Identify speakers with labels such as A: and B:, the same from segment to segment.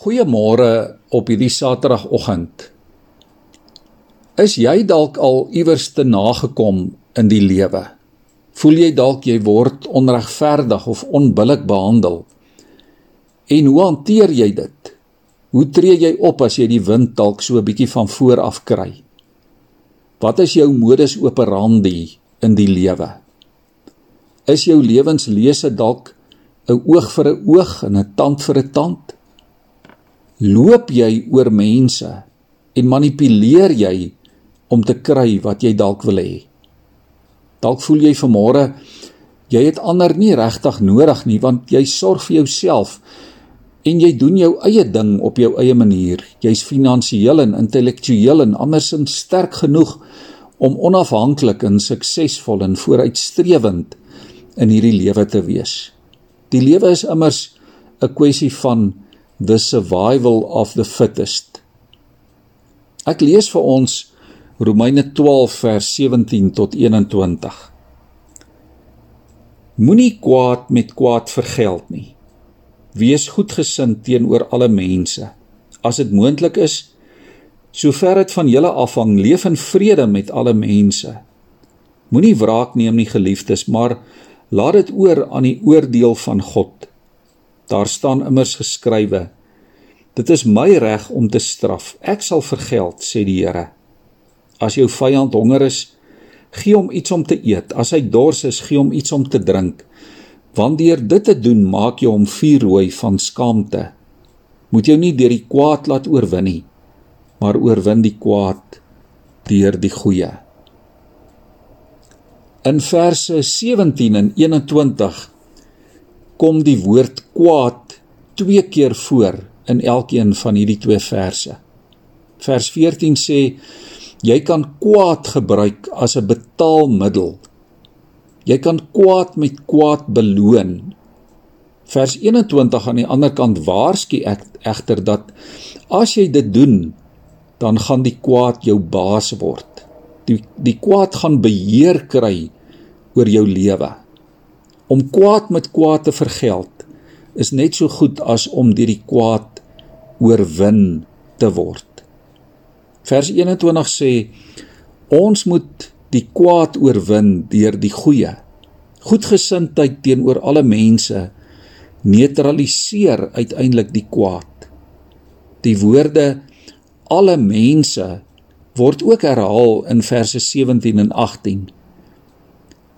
A: Goeiemôre op hierdie Saterdagoggend. Is jy dalk al iewers te nagekom in die lewe? Voel jy dalk jy word onregverdig of onbillik behandel? En hoe hanteer jy dit? Hoe tree jy op as jy die wind dalk so 'n bietjie van voor af kry? Wat is jou modus operandi in die lewe? Is jou lewenslese dalk 'n oog vir 'n oog en 'n tand vir 'n tand? Loop jy oor mense en manipuleer jy om te kry wat jy dalk wil hê. Dalk voel jy vanmôre jy het ander nie regtig nodig nie want jy sorg vir jouself en jy doen jou eie ding op jou eie manier. Jy's finansiëel en intellektueel en andersins sterk genoeg om onafhanklik en suksesvol en vooruitstrewend in hierdie lewe te wees. Die lewe is immers 'n kwessie van the survival of the fittest. Ek lees vir ons Romeine 12 vers 17 tot 21. Moenie kwaad met kwaad vergeld nie. Wees goedgesind teenoor alle mense. As dit moontlik is, sover dit van julle afhang, leef in vrede met alle mense. Moenie wraak neem nie, geliefdes, maar laat dit oor aan die oordeel van God. Daar staan immers geskrywe: Dit is my reg om te straf. Ek sal vergeld, sê die Here. As jou vyand honger is, gee hom iets om te eet. As hy dors is, gee hom iets om te drink. Want deur dit te doen, maak jy hom vuurrooi van skaamte. Moet jou nie deur die kwaad laat oorwin nie, maar oorwin die kwaad deur die goeie. In verse 17 en 21 kom die woord kwaad twee keer voor in elkeen van hierdie twee verse. Vers 14 sê jy kan kwaad gebruik as 'n betaalmiddel. Jy kan kwaad met kwaad beloon. Vers 21 aan die ander kant waarsku ek egter dat as jy dit doen, dan gaan die kwaad jou baas word. Die die kwaad gaan beheer kry oor jou lewe. Om kwaad met kwaad te vergeld is net so goed as om deur die kwaad oorwin te word. Vers 21 sê ons moet die kwaad oorwin deur die goeie. Goedgesindheid teenoor alle mense neutraliseer uiteindelik die kwaad. Die woorde alle mense word ook herhaal in verse 17 en 18.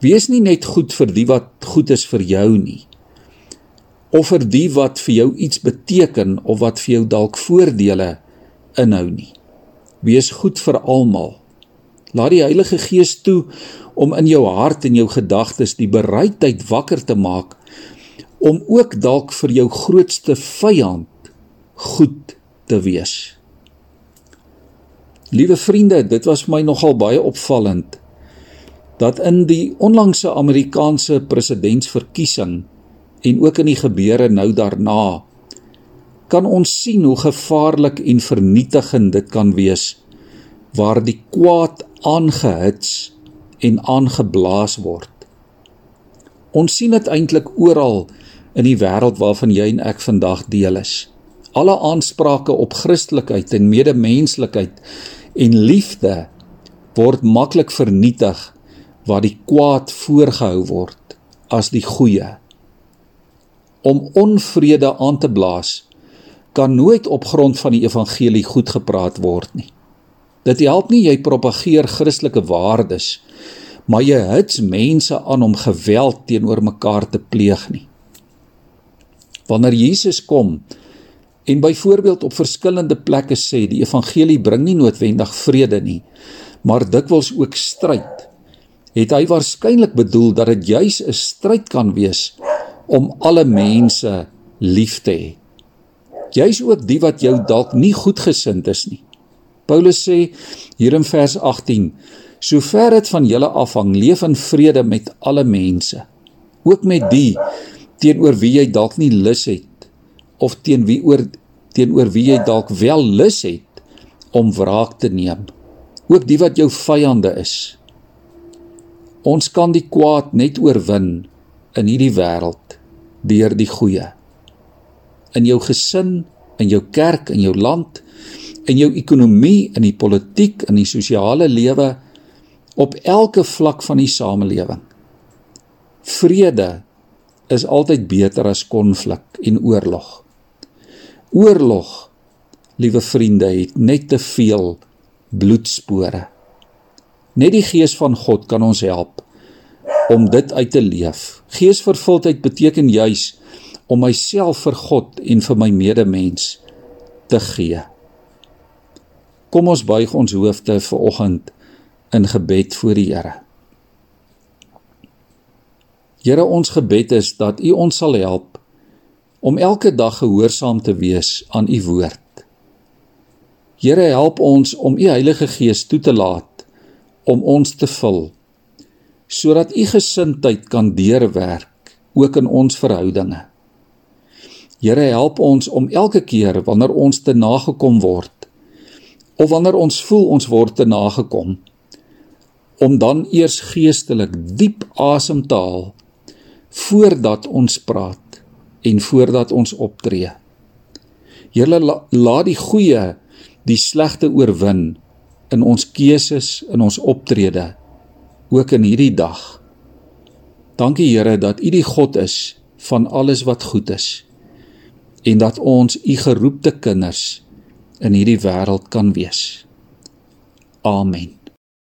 A: Wees nie net goed vir die wat goed is vir jou nie of vir die wat vir jou iets beteken of wat vir jou dalk voordele inhou nie. Wees goed vir almal. Laat die Heilige Gees toe om in jou hart en jou gedagtes die bereidheid wakker te maak om ook dalk vir jou grootste vyand goed te wees. Liewe vriende, dit was my nogal baie opvallend dat in die onlangse Amerikaanse presidentsverkiesing en ook in die gebeure nou daarna kan ons sien hoe gevaarlik en vernietigend dit kan wees waar die kwaad aangehits en aangeblaas word. Ons sien dit eintlik oral in die wêreld waarvan jy en ek vandag deel is. Alle aansprake op Christelikheid en medemenslikheid en liefde word maklik vernietig waar die kwaad voorgehou word as die goeie om onvrede aan te blaas kan nooit op grond van die evangelie goed gepraat word nie. Dit help nie jy propageer Christelike waardes, maar jy hits mense aan om geweld teenoor mekaar te pleeg nie. Wanneer Jesus kom en byvoorbeeld op verskillende plekke sê die evangelie bring nie noodwendig vrede nie, maar dikwels ook stryd, het hy waarskynlik bedoel dat dit juis 'n stryd kan wees om alle mense lief te hê. Jy's ook die wat jou dalk nie goedgesind is nie. Paulus sê hier in vers 18: Sover dit van julle afhang, leef in vrede met alle mense, ook met die teenoor wie jy dalk nie lus het of teen wie oor teenoor wie jy dalk wel lus het om wraak te neem. Ook die wat jou vyande is. Ons kan die kwaad net oorwin in hierdie wêreld deur die goeie in jou gesin in jou kerk, in jou land, in jou ekonomie, in die politiek, in die sosiale lewe, op elke vlak van die samelewing. Vrede is altyd beter as konflik en oorlog. Oorlog, liewe vriende, het net te veel bloedspore. Net die gees van God kan ons help om dit uit te leef. Geesvervuldheid beteken juis om myself vir God en vir my medemens te gee. Kom ons buig ons hoofde vir oggend in gebed voor die Here. Here, ons gebed is dat U ons sal help om elke dag gehoorsaam te wees aan u woord. Here help ons om u Heilige Gees toe te laat om ons te vul sodat u gesindheid kan deurwerk ook in ons verhoudinge. Here help ons om elke keer wanneer ons te nagekom word of wanneer ons voel ons word te nagekom om dan eers geestelik diep asem te haal voordat ons praat en voordat ons optree. Here laat die goeie die slegte oorwin in ons keuses, in ons optrede ook in hierdie dag. Dankie Here dat U die God is van alles wat goed is en dat ons U geroepte kinders in hierdie wêreld kan wees. Amen.